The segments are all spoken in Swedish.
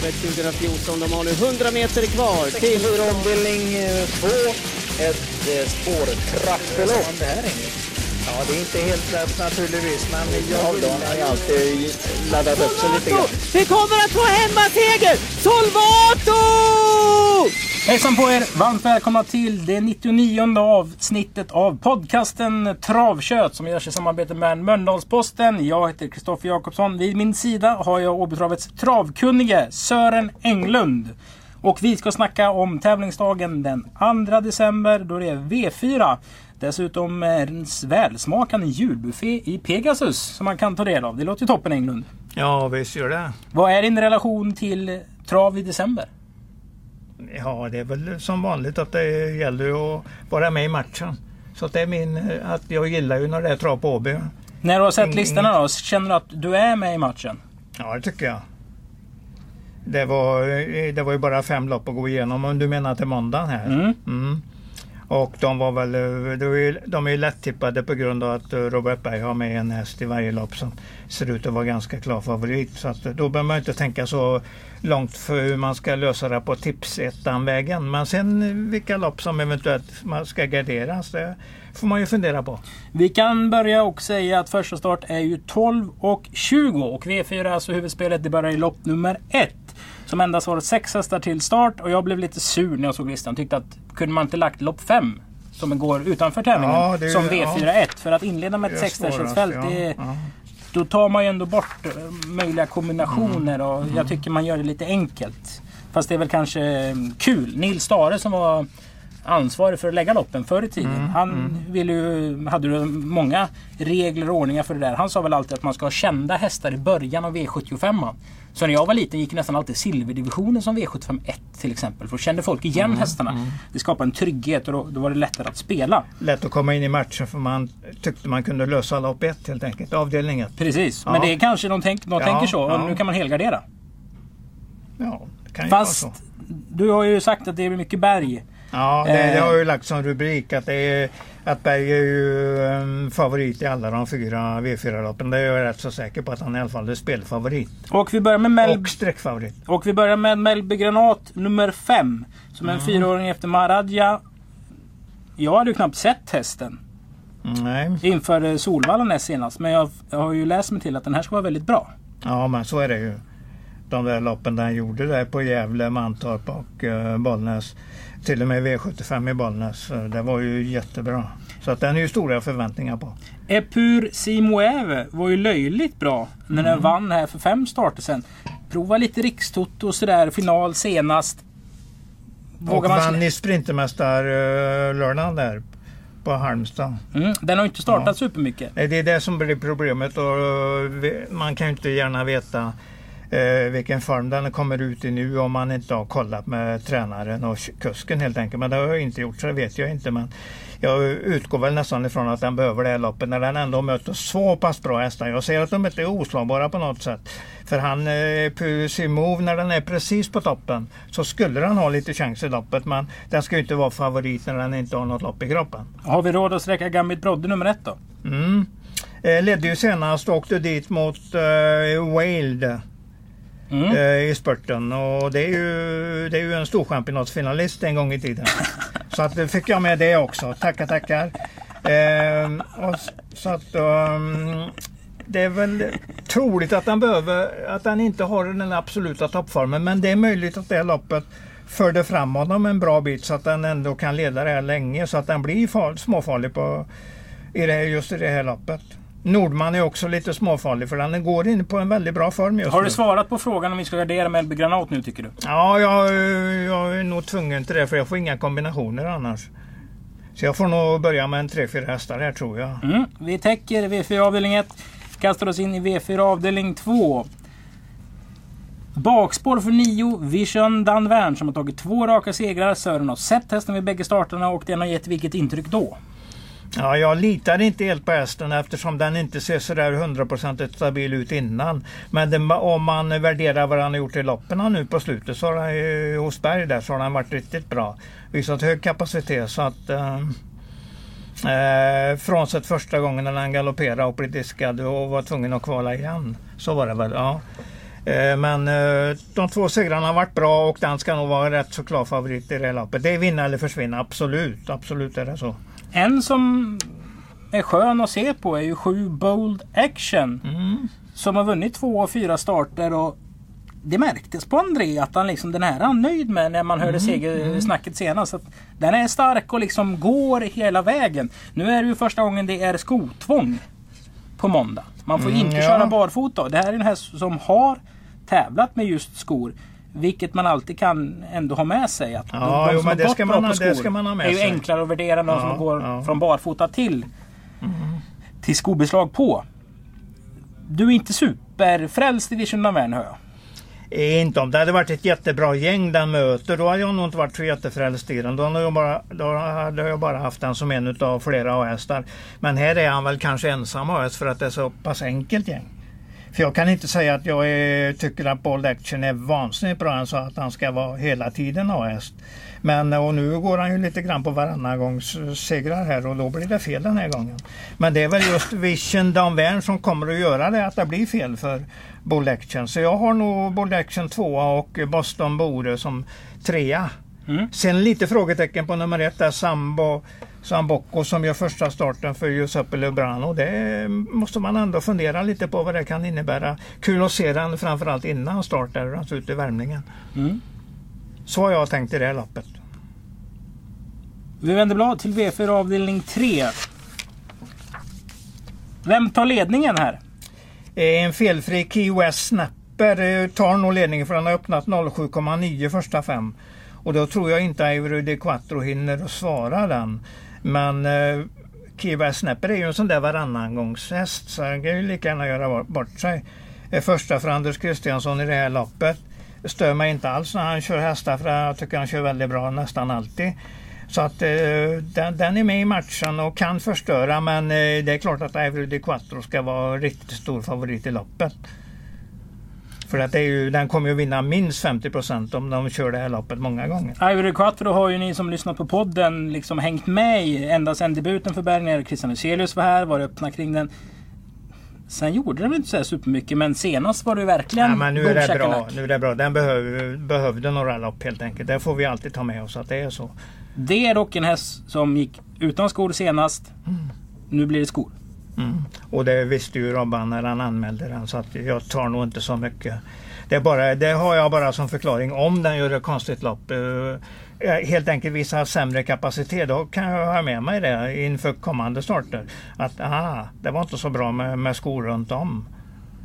Elitloppstravet 2014. De har nu 100 meter kvar till... Omdelning 2. Ett eh, spårtrappelopp. Det här är Ja, det är inte helt lätt naturligtvis, men jag vill... har ju alltid laddat upp sig lite grann. Vi kommer att få hemmaseger! Solvato! Hejsan på er! Varmt välkomna till det 99 avsnittet av podcasten Travkött som görs i samarbete med Mölndalsposten. Jag heter Kristoffer Jakobsson. Vid min sida har jag Åbytravets travkunnige Sören Englund. Och vi ska snacka om tävlingsdagen den 2 december då det är V4. Dessutom en välsmakande julbuffé i Pegasus som man kan ta del av. Det låter ju toppen Englund. Ja, visst gör det. Vad är din relation till trav i december? Ja, det är väl som vanligt att det gäller att vara med i matchen. Så det är min, att jag gillar ju när det är trav på Åby. När du har sett listorna då, känner du att du är med i matchen? Ja, det tycker jag. Det var, det var ju bara fem lopp att gå igenom om du menar till måndagen här. Mm. Mm. Och de var väl, de är ju, de är ju lättippade på grund av att Robert Berg har med en häst i varje lopp som ser ut att vara ganska klar favorit. Så att då behöver man inte tänka så långt för hur man ska lösa det på tipsettan-vägen. Men sen vilka lopp som eventuellt man ska garderas, det får man ju fundera på. Vi kan börja och säga att första start är ju 12 och 20 och V4 är alltså huvudspelet. Det börjar i lopp nummer 1. Som endast har sex hästar till start och jag blev lite sur när jag såg listan. Tyckte att kunde man inte lagt lopp 5 som går utanför tävlingen Ja, det som V4-1. ja. För att inleda med ett det ja. Då tar man ju ändå bort eh, möjliga kombinationer Mm. och jag tycker man gör det lite enkelt. Fast det är väl kanske eh, kul. Nils Stare som var ansvarig för att lägga loppen förr i tiden. Mm, Han ville ju, hade ju många regler och ordningar för det där. Han sa väl alltid att man ska ha kända hästar i början av V75. Så när jag var liten gick nästan alltid silverdivisionen som V75 1 till exempel. För då kände folk igen Mm, hästarna. Det skapade en trygghet och då, då var det lättare att spela. Lätt att komma in i matchen för man tyckte man kunde lösa lopp ett helt enkelt, avdelning ett. Precis, Ja. men det är kanske de, tänk, de Ja, tänker så. Och ja. nu kan man helgardera. Ja, det kan ju Fast vara så. du har ju sagt att det är mycket berg. Ja, det, det Eh. har jag ju lagt som rubrik att, det är, att Berg är ju um, favorit i alla de fyra V4-loppen. Det är jag rätt så säker på att han i alla fall är spelfavorit. Och vi börjar med Mel Och streckfavorit. Och vi börjar med Melby Granat nummer 5. Som är en fyraåring efter Maradja. Jag hade ju knappt sett hästen Nej, inför eh, Solvalla näst senast. Men jag, jag har ju läst mig till att den här ska vara väldigt bra. ja men så är det ju. De där loppen han gjorde där på Gävle, Mantorp och uh, Bollnäs. Till och med V75 i Bollnäs. eh, Det var ju jättebra. Så att den är ju stora förväntningar på. Epur Simoeve var ju löjligt bra när den vann här för fem starter sen. Prova lite rikstoto och sådär. Final senast. Och Vågar man vann slä- i Sprintermästar-lördagen där på Halmstad. mm, Den har inte startat Ja. supermycket. Det är det som blir problemet och eh, man kan ju inte gärna veta eh, vilken form den kommer ut i nu om man inte har kollat med tränaren och kusken helt enkelt. Men det har jag inte gjort så det vet jag inte. Men jag utgår väl nästan ifrån att den behöver det här loppet när den ändå möter så pass bra hästar. Jag ser att de inte är oslagbara på något sätt. För han, eh, Move, när den är precis på toppen så skulle den ha lite chans i loppet. Men den ska ju inte vara favorit när den inte har något lopp i kroppen. Har vi råd att sträcka Gambit Brodde nummer ett då? Mm. Eh, ledde ju senast och åkte dit mot eh, Wales Mm. eh, i spurten. Och det är ju, det är ju en storchampionatsfinalist en gång i tiden. så att, då fick jag med det också. Tackar, tackar. Eh, och, så att, um, det är väl troligt att den, behöver, att den inte har den absoluta toppformen. Men det är möjligt att det loppet förde fram honom en bra bit så att den ändå kan leda det här länge. Så att den blir far, småfarlig på, i det, just i det här loppet. Nordman är också lite småfarlig för den går in på en väldigt bra form just Har nu. du svarat på frågan om vi ska gardera Melby Granat nu tycker du? Ja, jag, jag är nog tvungen till det för jag får inga kombinationer annars. Så jag får nog börja med en 3-4 hästar här tror jag. Mm. Vi täcker V4 avdelning 1. Kastar oss in i V4 avdelning 2. Bakspår för 9, Vision Danvern som har tagit två raka segrar. Sören har sett hästen vid bägge starterna och den har gett vilket intryck då? Ja, jag litar inte helt på hästen eftersom den inte ser sådär hundraprocentigt stabil ut innan. Men det, om man värderar vad han har gjort i loppen nu på slutet så har han ju, hos Berg där så har han varit riktigt bra. Visat hög kapacitet så att eh, eh frånsett första gången när han galopperade och blev diskad och var tvungen att kvala igen. Så var det väl. Ja. Eh, men eh, de två segrarna har varit bra och den ska nog vara rätt så klar favorit i det här loppet. Det är vinna eller försvinna, absolut. Absolut är det så. En som är skön att se på är ju sju Bold Action. Mm. Som har vunnit två och fyra starter. Och det märktes på André att han liksom, den här är han nöjd med när man hörde Mm, segersnacket senast. Att den är stark och liksom går hela vägen. Nu är det ju första gången det är skotvång på måndag. Man får Mm, inte ja. köra barfota. Det här är en häst som har tävlat med just skor. Vilket man alltid kan ändå ha med sig. Att Ja, jo, som men har det gått ska man ha- det skor ska man ha med är ju sig. enklare att värdera än de Ja, som går ja. från barfota till till skobeslag på. Du är inte superfrälst i Vision of Värn hör jag. Eh, Inte om det hade varit ett jättebra gäng den möter, då hade jag nog inte varit så jättefrälst i den. Då hade jag bara, då hade jag bara haft den som en av flera hästar. Men här är han väl kanske ensam häst för att det är så pass enkelt gäng. För jag kan inte säga att jag är, tycker att Bold Action är vansinnigt bra än så att han ska vara hela tiden A-häst. Men och nu går han ju lite grann på varannan gångs segrar här och då blir det fel den här gången. Men det är väl just Vision Danvern som kommer att göra det att det blir fel för Bold Action. Så jag har nog Bold Action 2 och Boston Bore som trea. Mm. Sen lite frågetecken på nummer ett där Sambo Sambocco som gör första starten för Giuseppe Lubrano. Det måste man ändå fundera lite på vad det kan innebära. Kul att se den framförallt innan start där, alltså ute i värmningen. Mm. Så har jag tänkt i det här loppet. Vi vänder blad till V4 avdelning 3. Vem tar ledningen här? En felfri Key West Snapper eh, tar nog ledningen för den har öppnat 07,9 första fem. Och då tror jag inte Ivory de Quattro hinner att svara den. Men eh, Kiva Snapper är ju en sån där varannangångshäst så han kan ju lika gärna göra bort- sig. Eh, första för Anders Kristiansson i det här loppet. Det stör mig inte alls när han kör hästar för jag tycker han kör väldigt bra nästan alltid. Så att eh, den, den är med i matchen och kan förstöra men eh, det är klart att Ivory de Quattro ska vara riktigt stor favorit i loppet. För att det är ju, den kommer ju vinna minst 50% om de kör det här loppet många gånger. Ivory Quattro har ju ni som lyssnat på podden liksom hängt med i ända sedan debuten för Bergner. Christian Hyselius var här, var öppna kring den. Sen gjorde de inte så här supermycket men senast var det verkligen Ja, men nu är det bra. Nu är det bra. Den behöver, behövde några lopp helt enkelt. Det får vi alltid ta med oss att det är så. Det är dock en häst som gick utan skor senast. Nu blir det skor. Mm. Och det visste ju Robban när han anmälde den så att jag tar nog inte så mycket. Det, är bara, det har jag bara som förklaring om den gör ett konstigt lopp. Eh, helt enkelt visar sämre kapacitet. Då kan jag ha med mig det inför kommande starter. Att aha, det var inte så bra med, med skor runt om.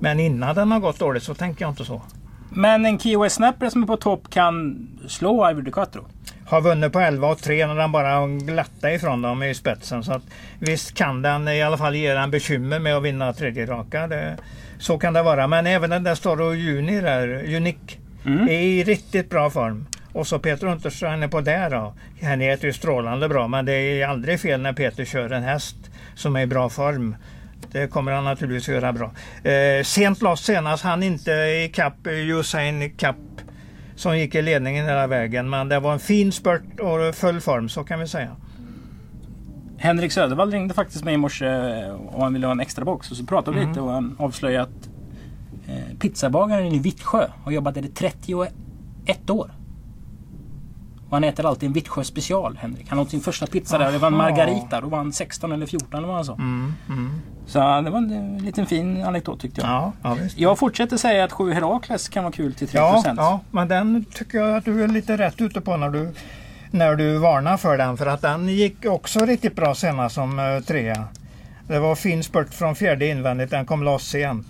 Men innan den har gått dåligt så tänker jag inte så. Men en Key West Snapper som är på topp kan slå Ivory Quattro. Har vunnit på 11 och 3 när den bara glatta ifrån dem i spetsen. Så att, visst kan den i alla fall ge den bekymmer med att vinna tredje raka. Det, så kan det vara. Men även den där Storo Juni där, Unik, Mm. är i riktigt bra form. Och så Peter Unterström är på där då. Han heter ju strålande bra men det är aldrig fel när Peter kör en häst som är i bra form. Det kommer han naturligtvis göra bra. Eh, sent loss senast, han inte i kapp Usain Kapp som gick i ledningen hela vägen. Men det var en fin spurt och full form, så kan vi säga. Henrik Södervall ringde faktiskt mig i morse eh, och han ville ha en extra box. Och så pratade vi Mm. lite och han avslöjade att eh, pizzabagaren i Vittsjö har jobbat där i 31 år. Och han äter alltid en Vittsjö special, Henrik. Han åt sin första pizza där. Det var en margarita. Då var han 16 eller 14 eller vad han sa. Mm, mm. Så eh, det var en eh, liten fin anekdot tyckte jag. Ja, ja. Jag fortsätter säga att 7 Herakles kan vara kul till 3%. Ja, ja, men den tycker jag att du är lite rätt ute på när du, när du varnar för den. För att den gick också riktigt bra senast som uh, trea. Det var fin spurt från fjärde invändigt. Den kom loss sent.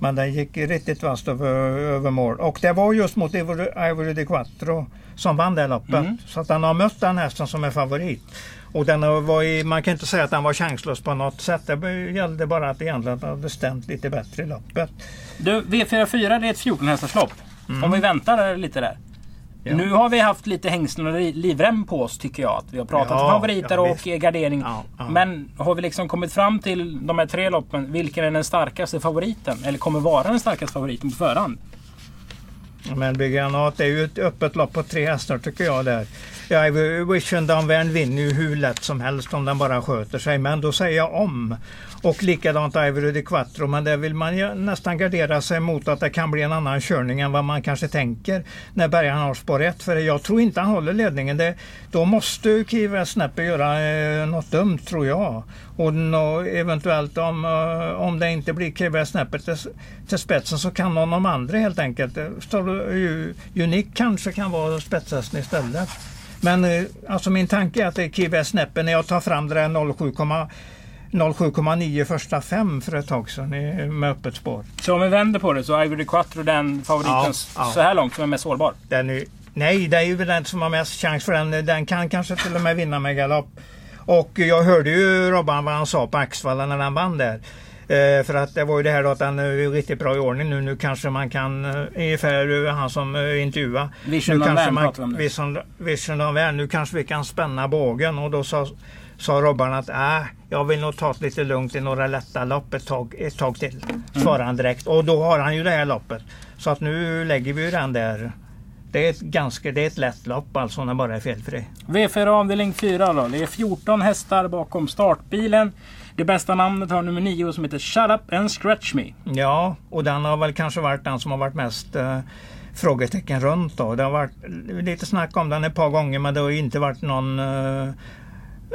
Men den gick riktigt vasst över, över mål. Och det var just mot Ivory, de Quattro som vann det loppet. Mm. Så att den har mött den hästen som är favorit. Och den var i, man kan inte säga att den var chanslös på något sätt. Det gällde bara att egentligen hade stämt lite bättre i loppet. Du, V44 det är ett 14 hästars Om vi väntar lite där. Mm. Ja. Nu har vi haft lite hängslen och li- livrem på oss tycker jag. Att vi har pratat Ja, om favoriter ja, och gardering. Ja. Men har vi liksom kommit fram till de här tre loppen. Vilken är den starkaste favoriten? Eller kommer vara den starkaste favoriten på förhand? Men Big Granat är ju ett öppet lopp på tre hästar tycker jag där. Ja, Vision Downvärn vinner ju hur lätt som helst om den bara sköter sig. Men då säger jag om. Och likadant Ivory de Quattro. Men där vill man ju nästan gardera sig mot att det kan bli en annan körning än vad man kanske tänker när Bergan har spår 1. För jag tror inte han håller ledningen. Det, då måste Kiva Snapper göra eh, något dumt tror jag. Och no, eventuellt om, uh, om det inte blir Kiva Snapper till, till spetsen så kan någon av de andra helt enkelt. Unique Unik kanske kan vara spetshästen istället. Men eh, alltså min tanke är att det är Snapper när jag tar fram det där 07,9 första fem för ett tag sedan med öppet spår. Så om vi vänder på det så är Ivory Quattro den favoriten ja. så här långt som är mest sårbar? Den är, nej, det är ju den som har mest chans för den. Den kan kanske till och med vinna med galopp. Och jag hörde ju Robban vad han sa på Axvalla när han vann där. Eh, för att det var ju det här då att han är riktigt bra i ordning nu. Nu kanske man kan, eh, ungefär han som eh, intervjuade. Vision nu kanske man, om det. Vision, Vision of Nu kanske vi kan spänna bågen och då sa, sa Robban att äh, jag vill nog ta det lite lugnt i några lätta lopp ett tag, ett tag till. Mm. Svarade han direkt. Och då har han ju det här loppet. Så att nu lägger vi den där det är ett, ganska, det är ett lätt lopp alltså när bara är felfri. V4 avdelning 4 då. Det är 14 hästar bakom startbilen. Det bästa namnet har nummer 9 som heter Shut Up and Scratch Me. Ja, och den har väl kanske varit den som har varit mest eh, frågetecken runt. Då. Det har varit lite snack om den ett par gånger men det har inte varit någon eh,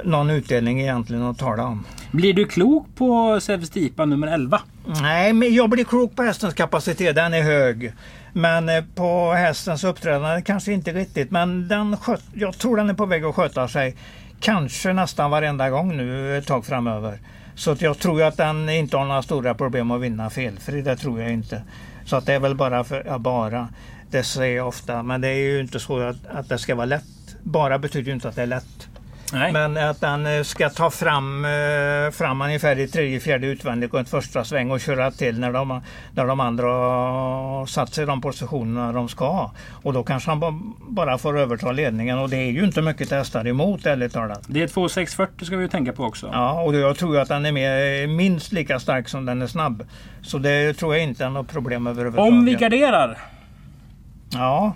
någon utdelning egentligen att tala om. Blir du klok på Sevstipa nummer 11? Nej, men jag blir klok på hästens kapacitet. Den är hög. Men eh, på hästens uppträdande kanske inte riktigt. Men den sköt, jag tror den är på väg att sköta sig. Kanske nästan varenda gång nu ett tag framöver. Så jag tror att den inte har några stora problem att vinna felfri. Det tror jag inte. Så att det är väl bara för, ja, bara. Det säger jag ofta. Men det är ju inte så att, att det ska vara lätt. Bara betyder ju inte att det är lätt. Nej. Men att den eh, ska ta fram, eh, fram ungefär i tredje, fjärde utvändigt och ett första sväng och köra till när de, när de andra har satt sig i de positionerna de ska. Och då kanske han bara får överta ledningen och det är ju inte mycket hästar emot ärligt talat. Det är 2640 ska vi tänka på också. Ja, och jag tror att den är med, minst lika stark som den är snabb. Så det tror jag inte är något problem överhuvudtaget. Om vi garderar? Ja,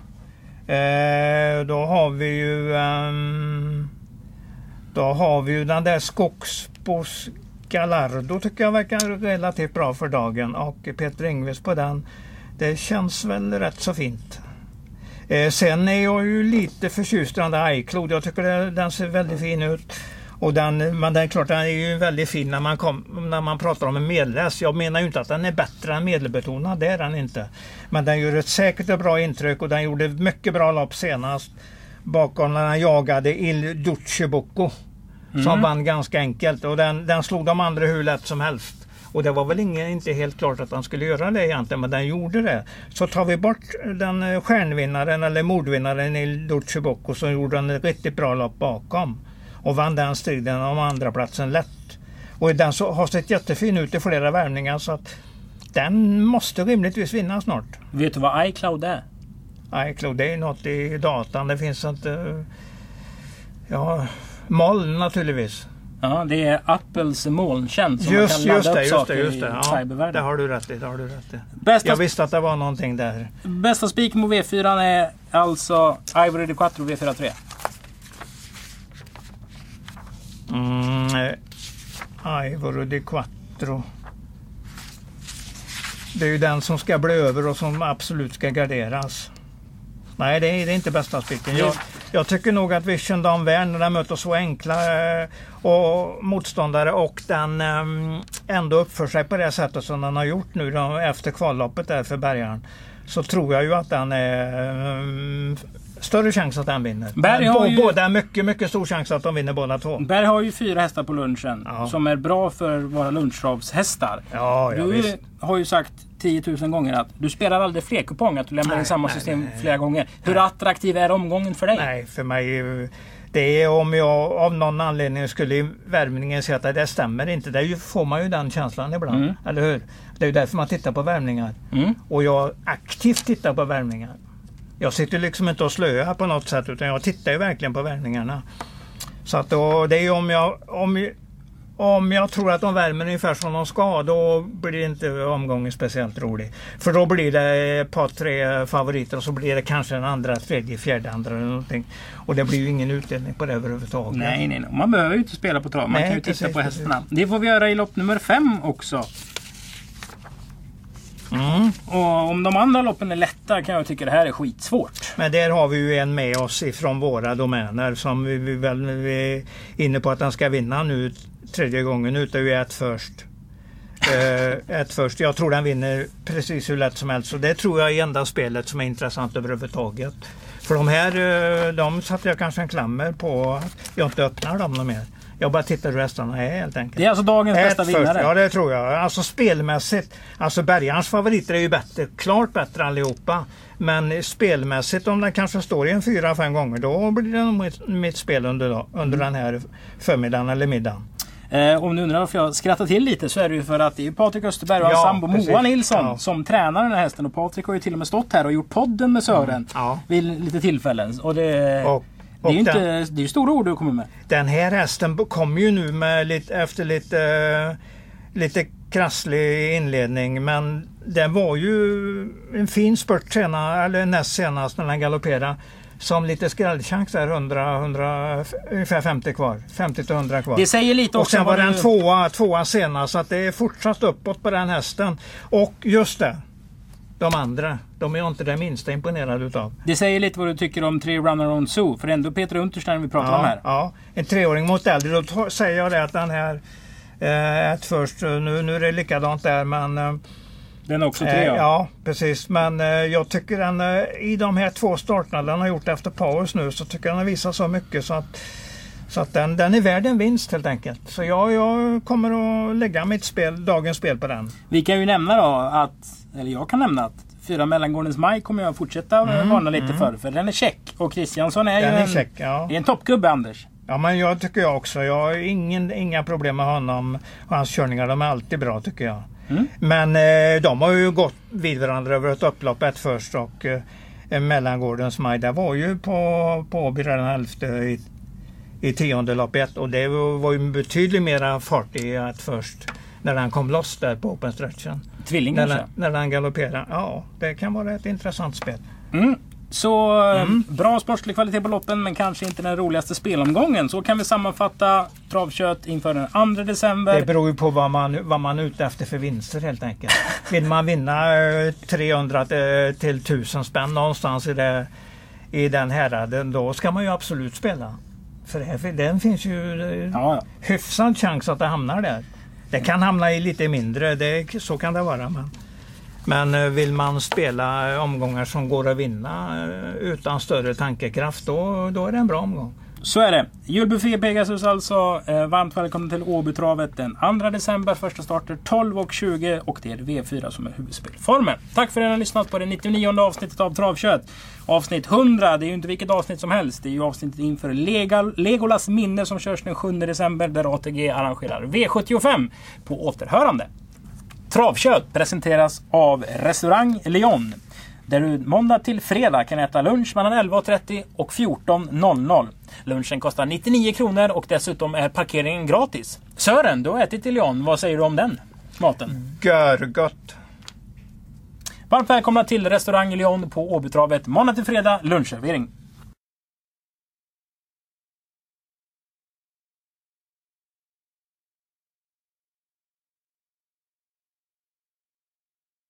eh, då har vi ju um, då har vi ju den där Skogsbos Gallardo tycker jag verkar relativt bra för dagen och Peter Ingves på den. Det känns väl rätt så fint. Eh, sen är jag ju lite förtjust i den där iCloud. Jag tycker det, den ser väldigt fin ut. Och den, men det är klart den är ju väldigt fin när man, kom, när man pratar om en medelläs. Jag menar ju inte att den är bättre än medelbetonad, det är den inte. Men den gör ett säkert och bra intryck och den gjorde mycket bra lopp senast. Bakom när han jagade Il Duce Bocco. Mm. Som vann ganska enkelt och den, den slog de andra hur lätt som helst. Och det var väl ingen, inte helt klart att han skulle göra det egentligen, men den gjorde det. Så tar vi bort den eh, stjärnvinnaren eller mordvinnaren i Duce Bocco så gjorde ett riktigt bra lopp bakom. Och vann den striden om andra platsen lätt. Och den så, har sett jättefin ut i flera värvningar så att den måste rimligtvis vinna snart. Vet du vad iCloud är? iCloud det är något i datan. Det finns inte... Ja, Moln naturligtvis. Ja, det är Apples molntjänst som just, man kan ladda just det, upp saker just det, just det. Ja, det har du rätt i. Det har du rätt i. Bästa jag visste att det var någonting där. Bästa spik mot V4 är alltså Ivory de Quattro V43. Mm, eh, Ivory de Quattro. Det är ju den som ska bli över och som absolut ska garderas. Nej, det är, det är inte bästa spiken. Jag, jag, tycker nog att Vision Dan Werner, när den möter så enkla eh, och motståndare och den eh, ändå uppför sig på det sättet som den har gjort nu efter kvalloppet där för Bergaren. Så tror jag ju att den är eh, större chans att den vinner. Berg har ju... Båda mycket, mycket stor chans att de vinner båda två. Berg har ju fyra hästar på lunchen ja. som är bra för våra lunchtravshästar. Ja, ja, du visst. har ju sagt 10 000 gånger att du spelar aldrig fler kuponger, att du lämnar nej, in samma nej, system nej, flera gånger. Hur attraktiv är omgången för dig? Nej, för mig det är om jag av någon anledning skulle i värmningen säga att det stämmer inte. Det får man ju den känslan ibland. Mm. Eller hur? Det är därför man tittar på värmningar. Mm. Och jag aktivt tittar på värmningar. Jag sitter liksom inte och slöar på något sätt utan jag tittar ju verkligen på värmningarna. Så att då, det är om jag, om, om jag tror att de värmer ungefär som de ska, då blir inte omgången speciellt rolig. För då blir det ett par, tre favoriter och så blir det kanske en andra, tredje, fjärde, andra eller någonting. Och det blir ju ingen utdelning på det överhuvudtaget. Nej, nej, nej. Man behöver ju inte spela på trav. Man Nej, kan ju titta precis, på hästarna. Det får vi göra i lopp nummer fem också. Mm. Och om de andra loppen är lätta kan jag tycka det här är skitsvårt. Men där har vi ju en med oss ifrån våra domäner som vi, vi, väl, vi är inne på att han ska vinna nu tredje gången ut. Det är ju ett först. Eh, ett först. Jag tror den vinner precis hur lätt som helst. Så det tror jag är enda spelet som är intressant överhuvudtaget. För de här, eh, de satte jag kanske en klammer på att jag inte öppnar dem mer. Jag bara tittar hur hästarna är helt enkelt. Det är alltså dagens bästa Ett först, vinnare. Ja det tror jag. Alltså spelmässigt. Alltså Bergans favoriter är ju bättre, klart bättre allihopa. Men spelmässigt om den kanske står i en fyra, fem gånger då blir det nog mitt, mitt spel under, under den här förmiddagen eller middagen. Eh, om du undrar varför jag skrattar till lite så är det ju för att det är Patrik Österberg och hans Ja, sambo. Moa Nilsson Ja. som tränar den här hästen. Och Patrik har ju till och med stått här och gjort podden med Sören Ja. vid lite tillfällen. Och det, Och, det är ju och inte, den, det är stora ord du kommer med. den här hästen kom ju nu med lite, efter lite, lite krasslig inledning men det var ju en fin spurt senare, eller näst senast när den galopperade. Som lite skrällchans där 100, 100, ungefär 50 kvar. 50 till 100 kvar. Det säger lite Och också sen var den du- tvåa, tvåa senast så att det är fortsatt uppåt på den hästen. Och just det, de andra, de är jag inte det minsta imponerad utav. Det säger lite vad du tycker om tre Runner on Zoo. För det är ändå Peter Unterstein vi pratar om Ja, här. ja, en treåring mot äldre. Då säger jag det att den här eh, ett först, eh, nu, nu är det likadant där men eh, Den är också eh, tre ja. ja precis. Men eh, jag tycker den eh, i de här två starterna den har gjort efter paus nu så tycker jag den har visat så mycket så att så att den, den är värd en vinst helt enkelt. Så jag, jag kommer att lägga mitt spel, dagens spel på den. Vi kan ju nämna då att, eller jag kan nämna att Fyra Mellangårdens Maj kommer jag fortsätta mm, varna lite för. För den är check. Och Kristiansson är Den ju är en, check, ja. är en toppgubbe Anders. Ja men jag tycker jag också. Jag har ingen, inga problem med honom och hans körningar. De är alltid bra tycker jag. Mm. Men eh, de har ju gått vid varandra över ett upplopp ett först och eh, Mellangårdens Maj. Det var ju på, på Åby den 11 i, i tionde loppet och det var var ju betydligt mera fart i ett först. När den kom loss där på open stretchen. Tvilling När när den galopperade. Ja, det kan vara ett intressant spel. Mm. Så eh, bra sportslig kvalitet på loppen men kanske inte den roligaste spelomgången. Så kan vi sammanfatta travkött inför den 2 december. Det beror ju på vad man, vad man är ute efter för vinster helt enkelt. Vill man vinna eh, 300 till- till 1000 spänn någonstans i, det, i den häraden då ska man ju absolut spela. För den finns ju eh, Ja, ja. hyfsad chans att det hamnar där. Det kan hamna i lite mindre, det, så kan det vara. Men, men eh, vill man spela eh, omgångar som går att vinna eh, utan större tankekraft då, då är det en bra omgång. Så är det. Julbuffé Pegasus alltså. Eh, varmt välkommen till Åbytravet den 2 december. Första starter 12 och 20 och det är V4 som är huvudspelformen. Tack för att ni har lyssnat på det 99 avsnittet av Travkött. Avsnitt 100, det är ju inte vilket avsnitt som helst. Det är ju avsnittet inför Legal, Legolas minne som körs den 7 december där ATG arrangerar V75 på återhörande. Travkött presenteras av Restaurang Lyon. Där du måndag till fredag kan äta lunch mellan 11.30 och 14.00. Lunchen kostar 99 kronor och dessutom är parkeringen gratis. Sören, du har ätit i Lyon. Vad säger du om den maten? Görgött! Varmt välkomna till Restaurang Lyon på Åbytravet måndag till fredag lunchservering.